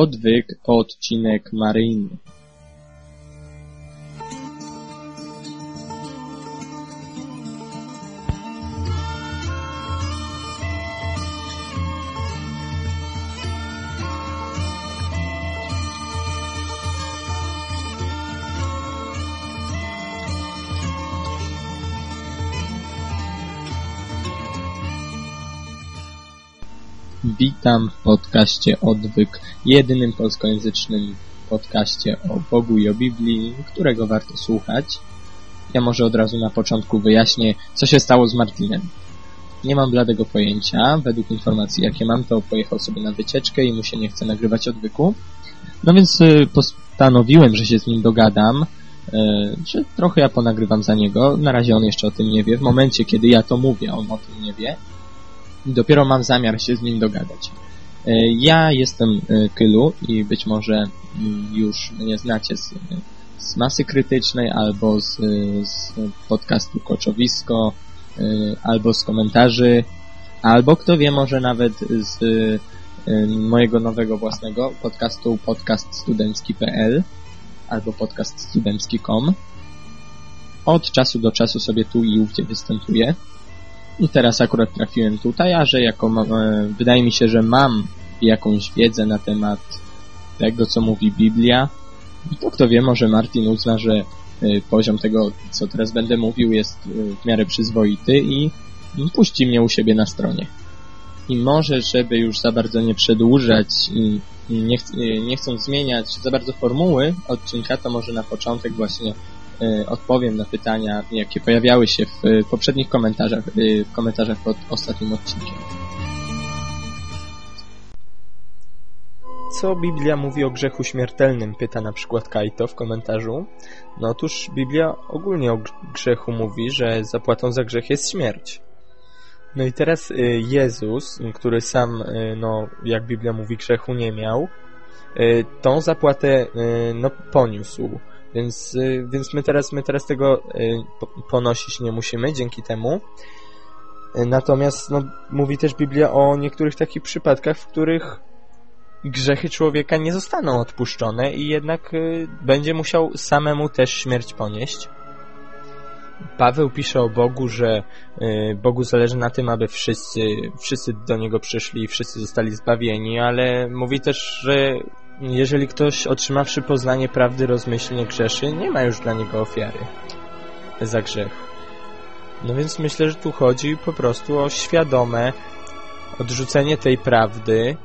Odwyk, odcinek maryjny. Witam w podcaście Odwyk, jedynym polskojęzycznym podcaście o Bogu i o Biblii, którego warto słuchać. Ja może od razu na początku wyjaśnię, co się stało z Martinem. Nie mam bladego pojęcia. Według informacji, jakie mam, to pojechał sobie na wycieczkę i mu się nie chce nagrywać odwyku. No więc y, postanowiłem, że się z nim dogadam, y, że trochę ja ponagrywam za niego. Na razie on jeszcze o tym nie wie. W momencie, kiedy ja to mówię, on o tym nie wie dopiero mam zamiar się z nim dogadać. E, ja jestem e, Kylu i być może mm, już mnie znacie z, z masy krytycznej albo z, z podcastu Koczowisko, e, albo z komentarzy, albo kto wie, może nawet z mojego nowego własnego podcastu podcaststudencki.pl albo podcaststudencki.com. Od czasu do czasu sobie tu i ówdzie występuję. I teraz akurat trafiłem tutaj, a że jako e, wydaje mi się, że mam jakąś wiedzę na temat tego, co mówi Biblia, to kto wie, może Martin uzna, że e, poziom tego, co teraz będę mówił, jest e, w miarę przyzwoity i puści mnie u siebie na stronie. I może, żeby już za bardzo nie przedłużać i nie, ch nie chcąc zmieniać za bardzo formuły odcinka, to może na początek właśnie odpowiem na pytania, jakie pojawiały się w e, poprzednich komentarzach, e, w komentarzach pod ostatnim odcinkiem. Co Biblia mówi o grzechu śmiertelnym? Pyta na przykład Kajto w komentarzu. No otóż Biblia ogólnie o grzechu mówi, że zapłatą za grzech jest śmierć. No i teraz Jezus, który sam, no jak Biblia mówi, grzechu nie miał, tą zapłatę no, poniósł. Więc, y, więc my teraz, my teraz tego y, ponosić nie musimy dzięki temu. Y, natomiast no, mówi też Biblia o niektórych takich przypadkach, w których grzechy człowieka nie zostaną odpuszczone i jednak będzie musiał samemu też śmierć ponieść. Paweł pisze o Bogu, że Bogu zależy na tym, aby wszyscy, wszyscy do Niego przyszli i wszyscy zostali zbawieni, ale mówi też, że jeżeli ktoś otrzymawszy poznanie prawdy rozmyślnie grzeszy, nie ma już dla niego ofiary za grzech. No więc myślę, że tu chodzi po prostu o świadome odrzucenie tej prawdy,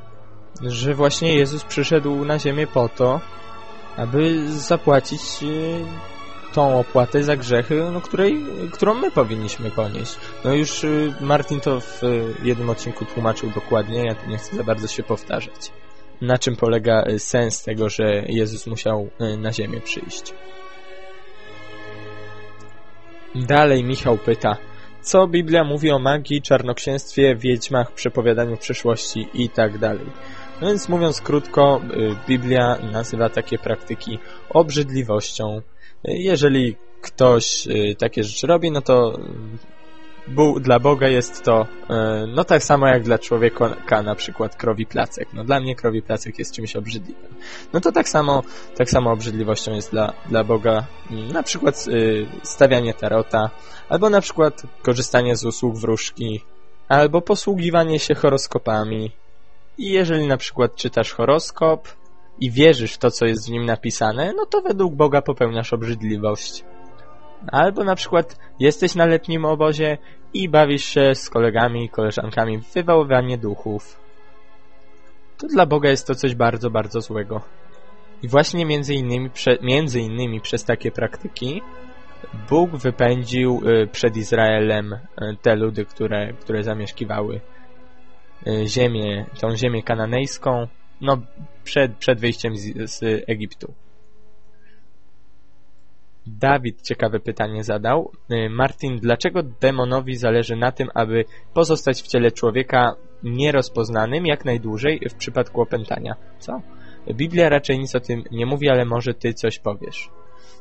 że właśnie Jezus przyszedł na ziemię po to, aby zapłacić e, tą opłatę za grzechy, no, której, którą my powinniśmy ponieść. No już e, Martin to w jednym odcinku tłumaczył dokładnie, ja tu nie chcę za bardzo się powtarzać na czym polega y, sens tego, że Jezus musiał y, na ziemię przyjść. Dalej Michał pyta, co Biblia mówi o magii, czarnoksięstwie, wiedźmach, przepowiadaniu przyszłości i tak. No więc mówiąc krótko, y, Biblia nazywa takie praktyki obrzydliwością. Jeżeli ktoś takie rzeczy robi, no to dla Boga jest to e, no tak samo jak dla człowieka na przykład krowi placek. No dla mnie krowi placek jest czymś obrzydliwym. No to tak samo, tak samo obrzydliwością jest dla, dla Boga mm, na przykład y, stawianie tarota, albo na przykład korzystanie z usług wróżki, albo posługiwanie się horoskopami. I jeżeli na przykład czytasz horoskop i wierzysz w to, co jest w nim napisane, no to według Boga popełniasz obrzydliwość. Albo na przykład jesteś na letnim obozie i bawisz się z kolegami i koleżankami w wywoływanie duchów. To dla Boga jest to coś bardzo, bardzo złego. I właśnie między innymi, prze, między innymi przez takie praktyki Bóg wypędził y, przed Izraelem y, te ludy, które, które zamieszkiwały y, ziemię, tą ziemię kananejską, no przed, przed wyjściem z, z Egiptu. Dawid ciekawe pytanie zadał. Y, Martin, dlaczego demonowi zależy na tym, aby pozostać w ciele człowieka nierozpoznanym jak najdłużej w przypadku opętania? Co? Biblia raczej nic o tym nie mówi, ale może ty coś powiesz.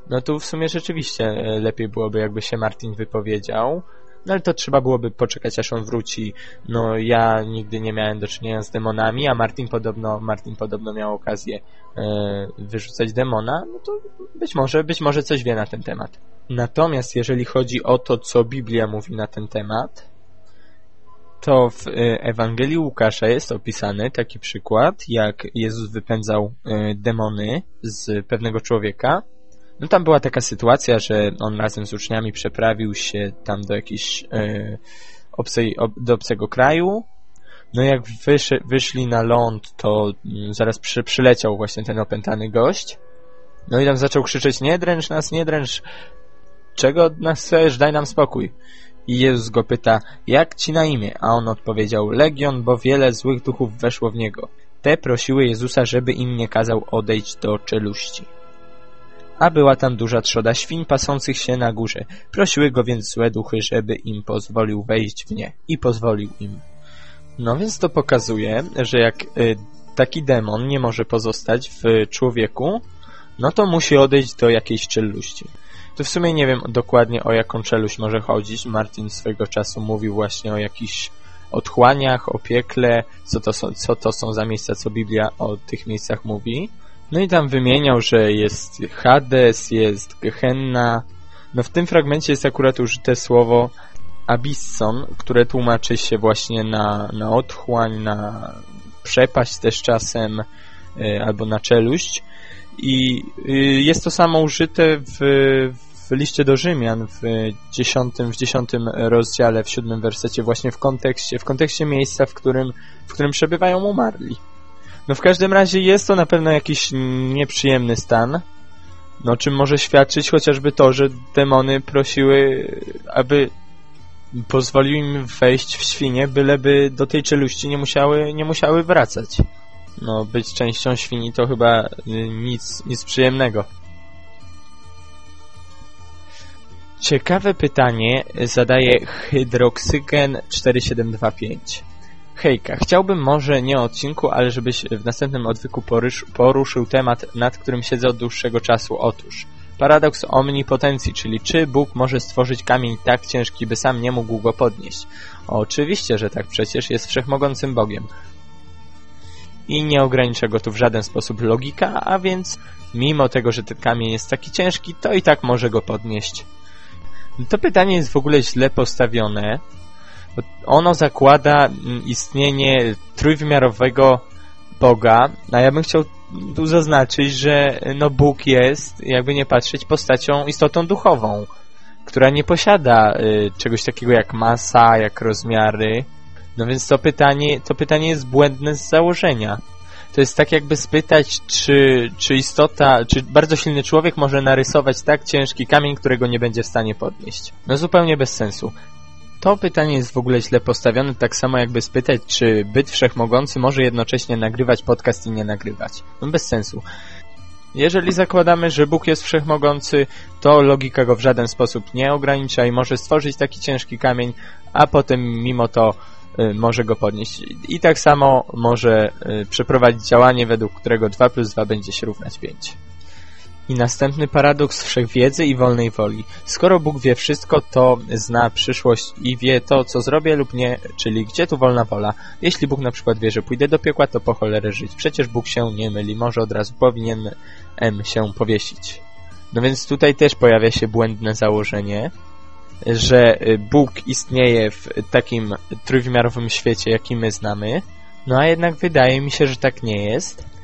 No tu w sumie rzeczywiście y, lepiej byłoby, jakby się Martin wypowiedział. No ale to trzeba byłoby poczekać, aż on wróci. No ja nigdy nie miałem do czynienia z demonami, a Martin podobno, Martin podobno miał okazję e, wyrzucać demona, no to być może, być może coś wie na ten temat. Natomiast jeżeli chodzi o to, co Biblia mówi na ten temat, to w e, Ewangelii Łukasza jest opisany taki przykład, jak Jezus wypędzał e, demony z pewnego człowieka. No tam była taka sytuacja, że on razem z uczniami przeprawił się tam do jakiejś e, obcej, ob, do obcego kraju. No jak wyszy, wyszli na ląd, to mm, zaraz przy, przyleciał właśnie ten opętany gość. No i tam zaczął krzyczeć, nie dręcz nas, nie dręcz. Czego od nas chcesz? Daj nam spokój. I Jezus go pyta, jak ci na imię? A on odpowiedział, Legion, bo wiele złych duchów weszło w niego. Te prosiły Jezusa, żeby im nie kazał odejść do czeluści. A była tam duża trzoda świń pasących się na górze. Prosiły go więc złe duchy, żeby im pozwolił wejść w nie. I pozwolił im. No więc to pokazuje, że jak y, taki demon nie może pozostać w człowieku, no to musi odejść do jakiejś czeluści. To w sumie nie wiem dokładnie o jaką czeluść może chodzić. Martin swego czasu mówił właśnie o jakichś otchłaniach, o piekle, co to, są, co to są za miejsca, co Biblia o tych miejscach mówi. No i tam wymieniał, że jest Hades, jest Gehenna. No w tym fragmencie jest akurat użyte słowo abysson, które tłumaczy się właśnie na, na otchłań, na przepaść też czasem, y, albo na czeluść. I y, jest to samo użyte w, w liście do Rzymian w dziesiątym, w dziesiątym rozdziale, w siódmym wersecie, właśnie w kontekście, w kontekście miejsca, w którym, w którym przebywają umarli. No w każdym razie jest to na pewno jakiś nieprzyjemny stan, no czym może świadczyć chociażby to, że demony prosiły, aby pozwolił im wejść w świnie, byleby do tej czeluści nie musiały, nie musiały wracać. No, być częścią świni to chyba y, nic, nic przyjemnego. Ciekawe pytanie zadaje Hydroksygen 4725. Hejka, chciałbym może nie o odcinku, ale żebyś w następnym odwyku poruszył temat, nad którym siedzę od dłuższego czasu. Otóż, paradoks omnipotencji, czyli czy Bóg może stworzyć kamień tak ciężki, by sam nie mógł go podnieść? Oczywiście, że tak, przecież jest wszechmogącym Bogiem. I nie ogranicza go tu w żaden sposób logika, a więc mimo tego, że ten kamień jest taki ciężki, to i tak może go podnieść. To pytanie jest w ogóle źle postawione, ono zakłada mm, istnienie trójwymiarowego Boga, a ja bym chciał tu zaznaczyć, że no Bóg jest, jakby nie patrzeć, postacią, istotą duchową, która nie posiada y, czegoś takiego jak masa, jak rozmiary. No więc to pytanie, to pytanie jest błędne z założenia. To jest tak jakby spytać, czy, czy istota, czy bardzo silny człowiek może narysować tak ciężki kamień, którego nie będzie w stanie podnieść. No zupełnie bez sensu. To pytanie jest w ogóle źle postawione, tak samo jakby spytać, czy byt wszechmogący może jednocześnie nagrywać podcast i nie nagrywać. No bez sensu. Jeżeli zakładamy, że Bóg jest wszechmogący, to logika go w żaden sposób nie ogranicza i może stworzyć taki ciężki kamień, a potem mimo to y, może go podnieść. I tak samo może y, przeprowadzić działanie, według którego 2 plus 2 będzie się równać 5. I następny paradoks wszechwiedzy i wolnej woli. Skoro Bóg wie wszystko, to zna przyszłość i wie to, co zrobię lub nie, czyli gdzie tu wolna wola. Jeśli Bóg na przykład wie, że pójdę do piekła, to po cholerę żyć. Przecież Bóg się nie myli, może od razu powinien M się powiesić. No więc tutaj też pojawia się błędne założenie, że Bóg istnieje w takim trójwymiarowym świecie, jaki my znamy, no a jednak wydaje mi się, że tak nie jest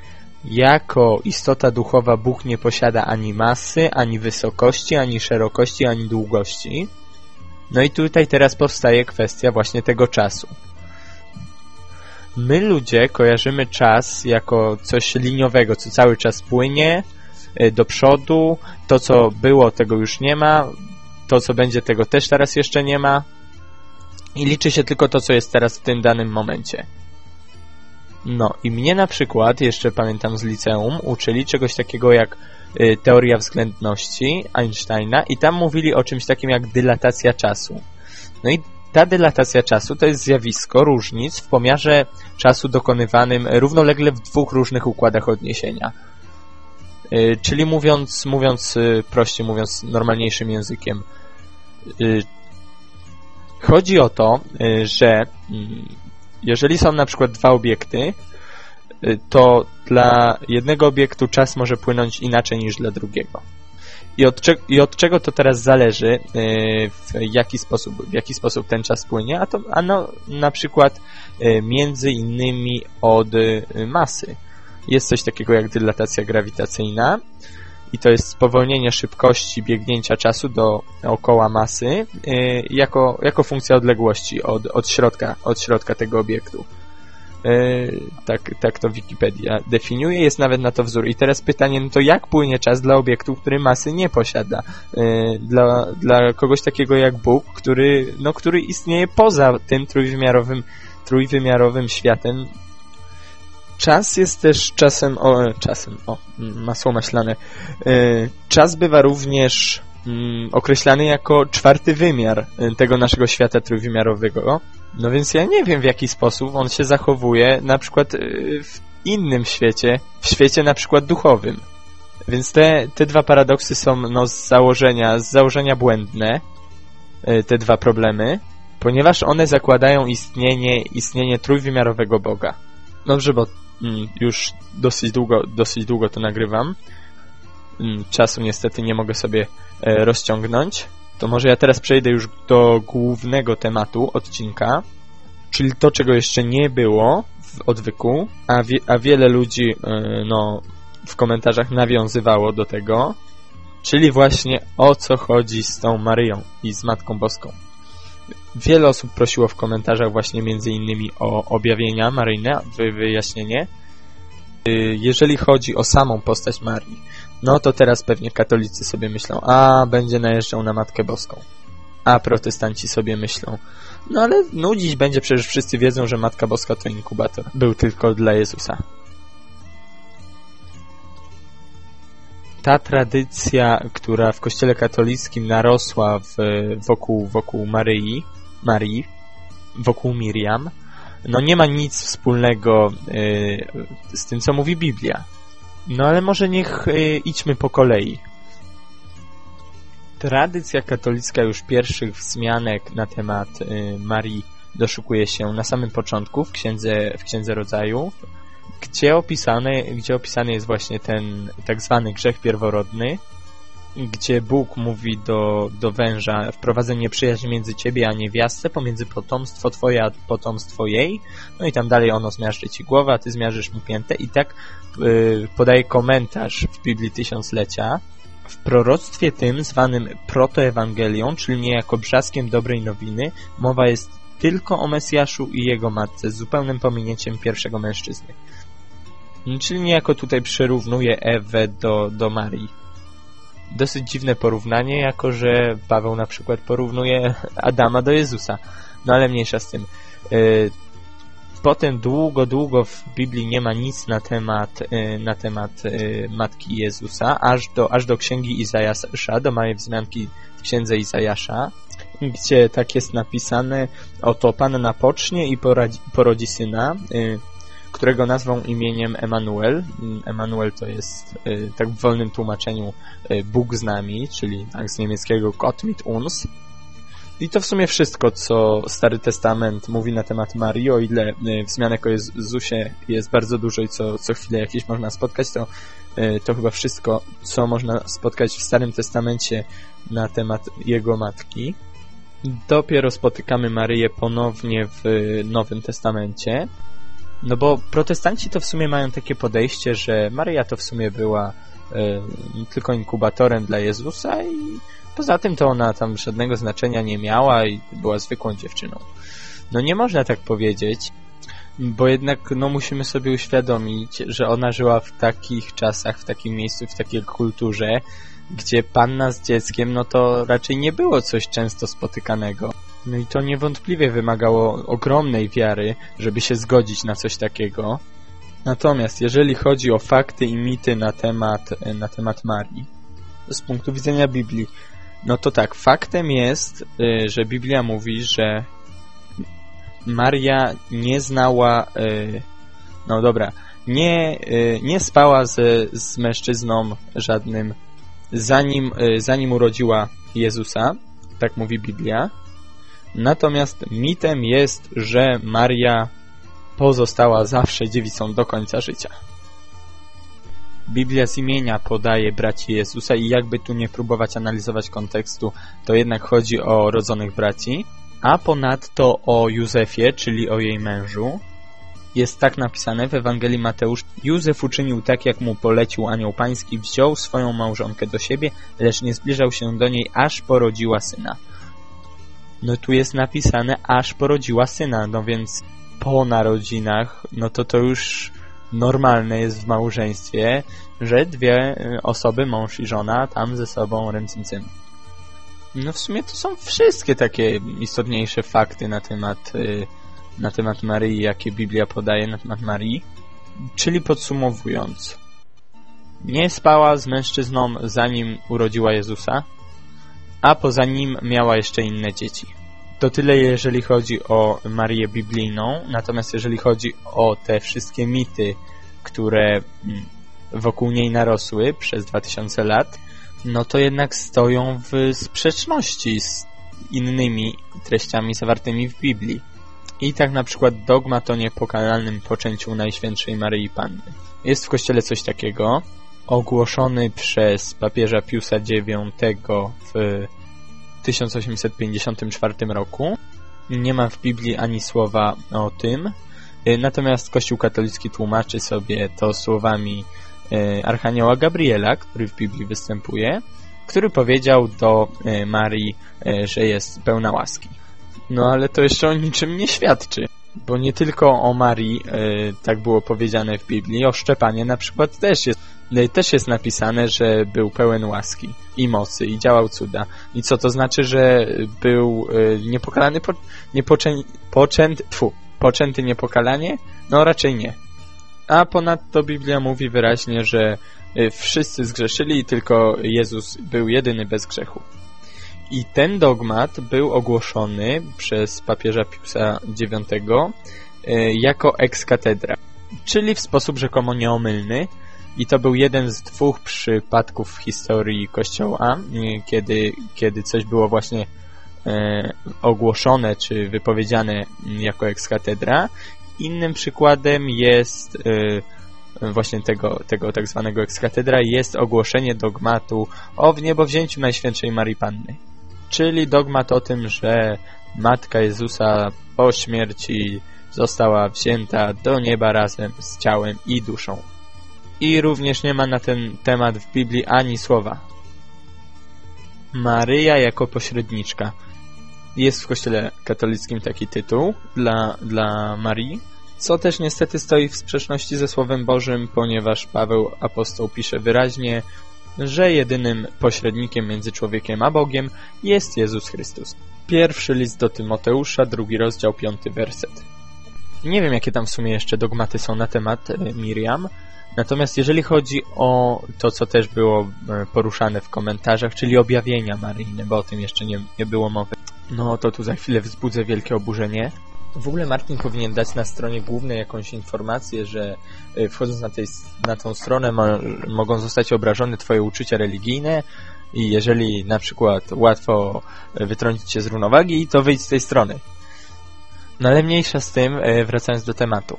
jako istota duchowa Bóg nie posiada ani masy, ani wysokości, ani szerokości, ani długości. No i tutaj teraz powstaje kwestia właśnie tego czasu. My ludzie kojarzymy czas jako coś liniowego, co cały czas płynie y, do przodu. To, co było, tego już nie ma. To, co będzie, tego też teraz jeszcze nie ma. I liczy się tylko to, co jest teraz w tym danym momencie. No i mnie na przykład, jeszcze pamiętam z liceum, uczyli czegoś takiego jak y, teoria względności Einsteina i tam mówili o czymś takim jak dylatacja czasu. No i ta dylatacja czasu to jest zjawisko różnic w pomiarze czasu dokonywanym równolegle w dwóch różnych układach odniesienia. Y, czyli mówiąc, mówiąc y, prościej, mówiąc normalniejszym językiem, y, Chodzi o to, y, że mm, jeżeli są na przykład dwa obiekty, y, to dla jednego obiektu czas może płynąć inaczej niż dla drugiego. I od, I od czego to teraz zależy, y, w jaki sposób, w jaki sposób ten czas płynie? A to a no, na przykład między innymi od masy. Jest coś takiego jak dylatacja grawitacyjna, i to jest spowolnienie szybkości biegnięcia czasu dookoła masy yy, jako, jako funkcja odległości od, od, środka, od środka tego obiektu. Yy, tak, tak to Wikipedia definiuje, jest nawet na to wzór. I teraz pytanie, no to jak płynie czas dla obiektu, który masy nie posiada? Yy, dla, dla kogoś takiego jak Bóg, który, no, który istnieje poza tym trójwymiarowym, trójwymiarowym światem, Czas jest też czasem, o, czasem, o, masło maślane. E, czas bywa również mm, określany jako czwarty wymiar e, tego naszego świata trójwymiarowego. No więc ja nie wiem w jaki sposób on się zachowuje na przykład e, w innym świecie, w świecie na przykład duchowym. Więc te, te dwa paradoksy są no, z założenia, z założenia błędne, te dwa problemy, ponieważ one zakładają istnienie, istnienie trójwymiarowego Boga. Dobrze, bo Mm, już dosyć długo, dosyć długo to nagrywam. Mm, czasu niestety nie mogę sobie e, rozciągnąć. To może ja teraz przejdę już do głównego tematu odcinka, czyli to, czego jeszcze nie było w odwyku, a, wie, a wiele ludzi e, no, w komentarzach nawiązywało do tego, czyli właśnie o co chodzi z tą Maryją i z Matką Boską. Wiele osób prosiło w komentarzach właśnie między innymi o objawienia maryjne, wyjaśnienie. Y, jeżeli chodzi o samą postać Marii, no to teraz pewnie katolicy sobie myślą, a będzie najeżdżał na Matkę Boską. A protestanci sobie myślą, no ale nudzić będzie, przecież wszyscy wiedzą, że Matka Boska to inkubator. Był tylko dla Jezusa. ta tradycja, która w kościele katolickim narosła w, wokół, wokół Maryi, Marii, wokół Miriam, no nie ma nic wspólnego y, z tym, co mówi Biblia. No ale może niech y, idźmy po kolei. Tradycja katolicka już pierwszych wzmianek na temat y, Marii doszukuje się na samym początku w Księdze, w Księdze Rodzaju, gdzie opisany, gdzie opisany jest właśnie ten tak zwany grzech pierworodny, gdzie Bóg mówi do, do węża wprowadzę nieprzyjaźń między ciebie a niewiastę, pomiędzy potomstwo twoje a potomstwo jej, no i tam dalej ono zmiażdży ci głowę, a ty zmiażdżysz mu piętę i tak yy, podaje komentarz w Biblii Tysiąclecia, w proroctwie tym, zwanym protoewangelią, czyli niejako brzaskiem dobrej nowiny, mowa jest tylko o Mesjaszu i jego matce, z zupełnym pominięciem pierwszego mężczyzny. Czyli niejako tutaj przyrównuje Ewę do, do Marii. Dosyć dziwne porównanie, jako że Paweł na przykład porównuje Adama do Jezusa. No ale mniejsza z tym. Y, potem długo, długo w Biblii nie ma nic na temat, y, na temat y, Matki Jezusa, aż do, aż do księgi Izajasza, do małej wzmianki w księdze Izajasza, gdzie tak jest napisane, oto Pan pocznie i poradzi, porodzi syna, którego nazwą imieniem Emanuel. Emanuel to jest, y, tak w wolnym tłumaczeniu, y, Bóg z nami, czyli tak z niemieckiego Gott mit uns. I to w sumie wszystko, co Stary Testament mówi na temat Marii, o ile y, wzmianek o Jezusie jest bardzo dużo i co, co chwilę jakieś można spotkać, to, to chyba wszystko, co można spotkać w Starym Testamencie na temat Jego Matki. Dopiero spotykamy Maryję ponownie w Nowym Testamencie. No bo protestanci to w sumie mają takie podejście, że Maryja to w sumie była y, tylko inkubatorem dla Jezusa i poza tym to ona tam żadnego znaczenia nie miała i była zwykłą dziewczyną. No nie można tak powiedzieć, bo jednak no musimy sobie uświadomić, że ona żyła w takich czasach, w takim miejscu, w takiej kulturze, gdzie panna z dzieckiem, no to raczej nie było coś często spotykanego. No i to niewątpliwie wymagało ogromnej wiary, żeby się zgodzić na coś takiego. Natomiast jeżeli chodzi o fakty i mity na temat, na temat Marii, z punktu widzenia Biblii, no to tak, faktem jest, y, że Biblia mówi, że Maria nie znała, y, no dobra, nie, nie spała z, z mężczyzną żadnym, zanim, zanim urodziła Jezusa, tak mówi Biblia, Natomiast mitem jest, że Maria pozostała zawsze dziewicą do końca życia. Biblia z imienia podaje braci Jezusa i jakby tu nie próbować analizować kontekstu, to jednak chodzi o rodzonych braci, a ponadto o Józefie, czyli o jej mężu. Jest tak napisane w Ewangelii Mateusz. Józef uczynił tak, jak mu polecił anioł pański, wziął swoją małżonkę do siebie, lecz nie zbliżał się do niej, aż porodziła syna. No tu jest napisane, aż porodziła syna, no więc po narodzinach, no to to już normalne jest w małżeństwie, że dwie y, osoby, mąż i żona, tam ze sobą ręcym cym. No w sumie to są wszystkie takie istotniejsze fakty na temat, y, na temat Maryi, jakie Biblia podaje na temat Marii. Czyli podsumowując, nie spała z mężczyzną zanim urodziła Jezusa, a poza nim miała jeszcze inne dzieci. To tyle jeżeli chodzi o Marię biblijną, natomiast jeżeli chodzi o te wszystkie mity, które mm, wokół niej narosły przez 2000 lat, no to jednak stoją w sprzeczności z innymi treściami zawartymi w Biblii. I tak na przykład dogmat o niepokalalnym poczęciu Najświętszej Maryi Panny. Jest w kościele coś takiego, ogłoszony przez papieża Piusa IX w 1854 roku. Nie ma w Biblii ani słowa o tym. Y, natomiast Kościół katolicki tłumaczy sobie to słowami y, Archanioła Gabriela, który w Biblii występuje, który powiedział do y, Marii, że jest pełna łaski. No ale to jeszcze o niczym nie świadczy, bo nie tylko o Marii tak było powiedziane w Biblii, o Szczepanie na przykład też jest też jest napisane, że był pełen łaski i mocy i działał cuda. I co to znaczy, że był y, niepokalany, po, niepoczę, poczęty, tfu, poczęty niepokalanie? No raczej nie. A ponadto Biblia mówi wyraźnie, że y, wszyscy zgrzeszyli i tylko Jezus był jedyny bez grzechu. I ten dogmat był ogłoszony przez papieża Piusa IX y, jako ex cathedra, czyli w sposób rzekomo nieomylny, i to był jeden z dwóch przypadków w historii Kościoła, kiedy, kiedy coś było właśnie e, ogłoszone czy wypowiedziane jako ekskatedra. Innym przykładem jest e, właśnie tego, tego tak zwanego ekskatedra jest ogłoszenie dogmatu o wniebowzięciu Najświętszej Marii Panny. Czyli dogmat o tym, że Matka Jezusa po śmierci została wzięta do nieba razem z ciałem i duszą i również nie ma na ten temat w Biblii ani słowa. Maryja jako pośredniczka. Jest w kościele katolickim taki tytuł dla, dla Marii, co też niestety stoi w sprzeczności ze Słowem Bożym, ponieważ Paweł apostoł pisze wyraźnie, że jedynym pośrednikiem między człowiekiem a Bogiem jest Jezus Chrystus. Pierwszy list do Tymoteusza, drugi rozdział, piąty werset. Nie wiem, jakie tam w sumie jeszcze dogmaty są na temat e, Miriam, Natomiast jeżeli chodzi o to, co też było e, poruszane w komentarzach, czyli objawienia maryjne, bo o tym jeszcze nie, nie było mowy, no to tu za chwilę wzbudzę wielkie oburzenie. W ogóle Martin powinien dać na stronie głównej jakąś informację, że e, wchodząc na, tej, na tą stronę mo, mogą zostać obrażone twoje uczucia religijne i jeżeli na przykład łatwo wytrącić się z równowagi, to wyjdź z tej strony. No ale mniejsza z tym, e, wracając do tematu.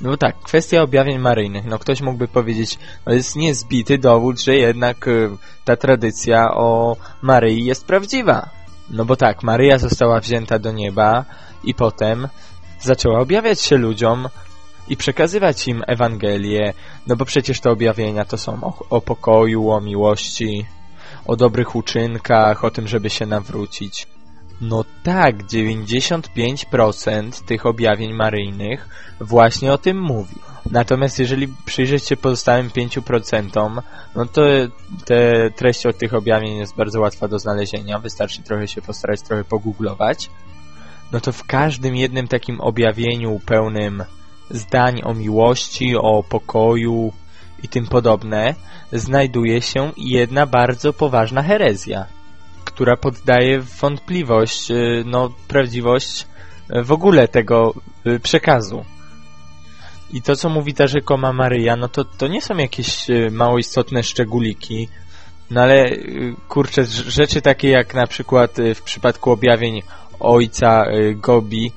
No tak, kwestia objawień maryjnych. No ktoś mógłby powiedzieć, no jest niezbity dowód, że jednak y, ta tradycja o Maryi jest prawdziwa. No bo tak, Maryja została wzięta do nieba i potem zaczęła objawiać się ludziom i przekazywać im Ewangelię, no bo przecież te objawienia to są o, o pokoju, o miłości, o dobrych uczynkach, o tym, żeby się nawrócić. No tak, 95% tych objawień maryjnych właśnie o tym mówi. Natomiast jeżeli przyjrzeć się pozostałym 5%, no to te treść tych objawień jest bardzo łatwa do znalezienia. Wystarczy trochę się postarać, trochę pogooglować. No to w każdym jednym takim objawieniu pełnym zdań o miłości, o pokoju i tym podobne znajduje się jedna bardzo poważna herezja która poddaje wątpliwość y, no, prawdziwość y, w ogóle tego y, przekazu. I to, co mówi ta rzekoma Maryja, no to, to nie są jakieś mało istotne szczególiki, no ale kurczę, rzeczy takie jak na przykład w przypadku objawień ojca Gobi,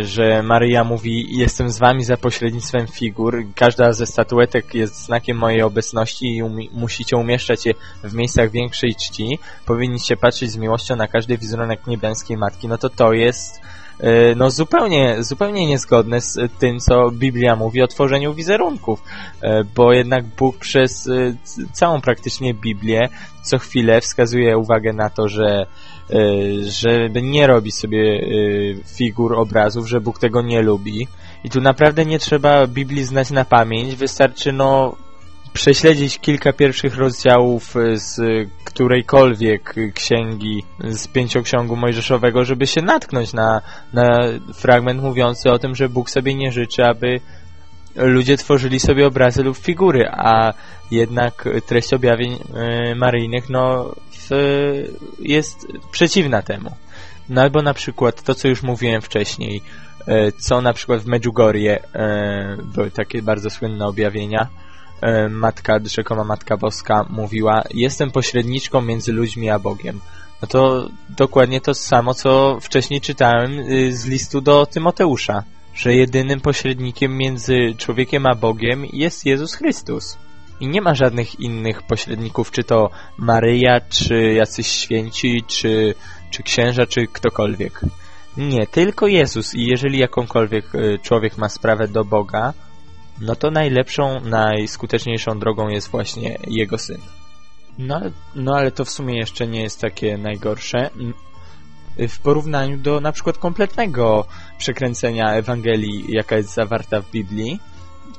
że Maryja mówi jestem z wami za pośrednictwem figur. Każda ze statuetek jest znakiem mojej obecności i umi musicie umieszczać je w miejscach większej czci. Powinniście patrzeć z miłością na każdy wizerunek niebiańskiej Matki. No to to jest E, no zupełnie, zupełnie niezgodne z tym, co Biblia mówi o tworzeniu wizerunków, e, bo jednak Bóg przez e, całą praktycznie Biblię co chwilę wskazuje uwagę na to, że żeby nie robić sobie figur, obrazów, że Bóg tego nie lubi. I tu naprawdę nie trzeba Biblii znać na pamięć, wystarczy no prześledzić kilka pierwszych rozdziałów e, z którejkolwiek księgi z pięcioksiągu mojżeszowego, żeby się natknąć na, na fragment mówiący o tym, że Bóg sobie nie życzy, aby ludzie tworzyli sobie obrazy lub figury, a jednak treść objawień e, maryjnych no, jest przeciwna temu. No albo na przykład to, co już mówiłem wcześniej, e, co na przykład w Medjugorje były takie bardzo słynne objawienia, matka, rzekoma Matka Boska mówiła jestem pośredniczką między ludźmi a Bogiem. No to dokładnie to samo, co wcześniej czytałem y, z listu do Tymoteusza, że jedynym pośrednikiem między człowiekiem a Bogiem jest Jezus Chrystus. I nie ma żadnych innych pośredników, czy to Maryja, czy jacyś święci, czy, czy księża, czy ktokolwiek. Nie, tylko Jezus. I jeżeli jakąkolwiek y, człowiek ma sprawę do Boga, no to najlepszą, najskuteczniejszą drogą jest właśnie jego syn. No, no ale to w sumie jeszcze nie jest takie najgorsze w porównaniu do na przykład kompletnego przekręcenia Ewangelii, jaka jest zawarta w Biblii,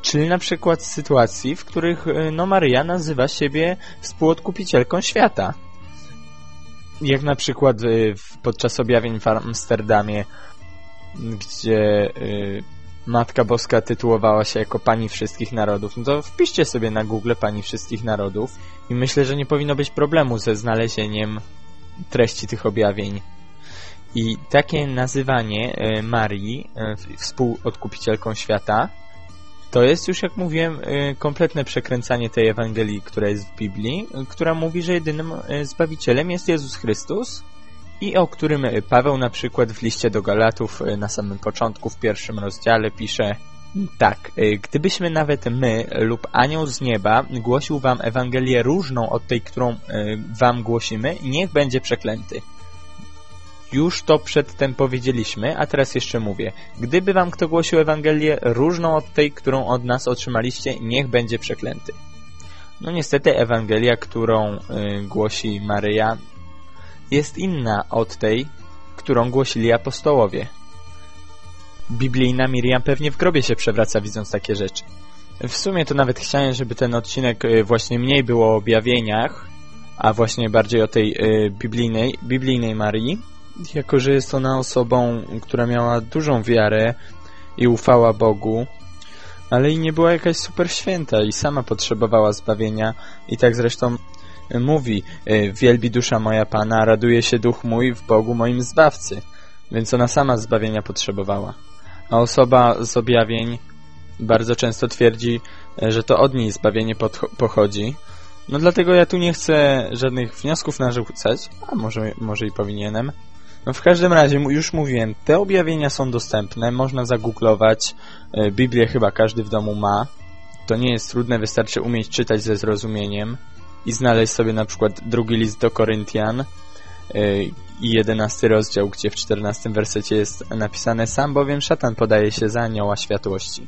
czyli na przykład sytuacji, w których e, no, Maryja nazywa siebie współodkupicielką świata. Jak na przykład e, podczas objawień w Amsterdamie, gdzie e, Matka Boska tytułowała się jako Pani Wszystkich Narodów, no to wpiszcie sobie na Google Pani Wszystkich Narodów i myślę, że nie powinno być problemu ze znalezieniem treści tych objawień. I takie nazywanie Marii współodkupicielką świata to jest już, jak mówiłem, e, kompletne przekręcanie tej Ewangelii, która jest w Biblii, która mówi, że jedynym Zbawicielem jest Jezus Chrystus, i o którym Paweł na przykład w liście do Galatów na samym początku w pierwszym rozdziale pisze tak, gdybyśmy nawet my lub anioł z nieba głosił wam Ewangelię różną od tej, którą wam głosimy, niech będzie przeklęty. Już to przedtem powiedzieliśmy, a teraz jeszcze mówię. Gdyby wam kto głosił Ewangelię różną od tej, którą od nas otrzymaliście, niech będzie przeklęty. No niestety Ewangelia, którą y, głosi Maryja, jest inna od tej, którą głosili apostołowie. Biblijna Miriam pewnie w grobie się przewraca widząc takie rzeczy. W sumie to nawet chciałem, żeby ten odcinek y, właśnie mniej było o objawieniach, a właśnie bardziej o tej y, biblijnej, biblijnej Marii, jako że jest ona osobą, która miała dużą wiarę i ufała Bogu, ale i nie była jakaś super święta i sama potrzebowała zbawienia i tak zresztą mówi e, wielbi dusza moja Pana, raduje się duch mój w Bogu moim Zbawcy. Więc ona sama zbawienia potrzebowała. A osoba z objawień bardzo często twierdzi, e, że to od niej zbawienie pochodzi. No dlatego ja tu nie chcę żadnych wniosków narzucać, a może, może i powinienem. No w każdym razie, już mówiłem, te objawienia są dostępne, można zagooglować, e, Biblię chyba każdy w domu ma. To nie jest trudne, wystarczy umieć czytać ze zrozumieniem i znaleźć sobie na przykład drugi list do Koryntian y, i jedenasty rozdział, gdzie w czternastym wersecie jest napisane Sam bowiem szatan podaje się za anioła światłości.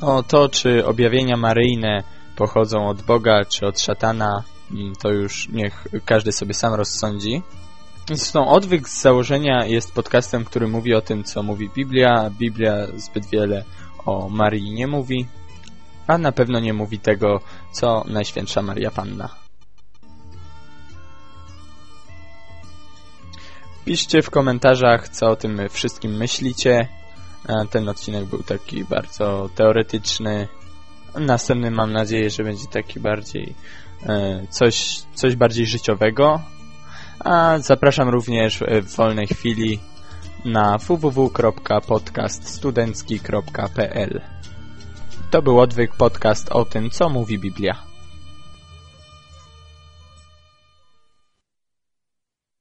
No to, czy objawienia maryjne pochodzą od Boga, czy od szatana, mm, to już niech każdy sobie sam rozsądzi. Zresztą Odwyk z założenia jest podcastem, który mówi o tym, co mówi Biblia. Biblia zbyt wiele o Marii nie mówi, a na pewno nie mówi tego, co Najświętsza Maria Panna. Piszcie w komentarzach, co o tym wszystkim myślicie. Ten odcinek był taki bardzo teoretyczny. Następny mam nadzieję, że będzie taki bardziej e, coś, coś bardziej życiowego. A zapraszam również w wolnej chwili na www.podcaststudencki.pl to był odwyk podcast o tym, co mówi Biblia.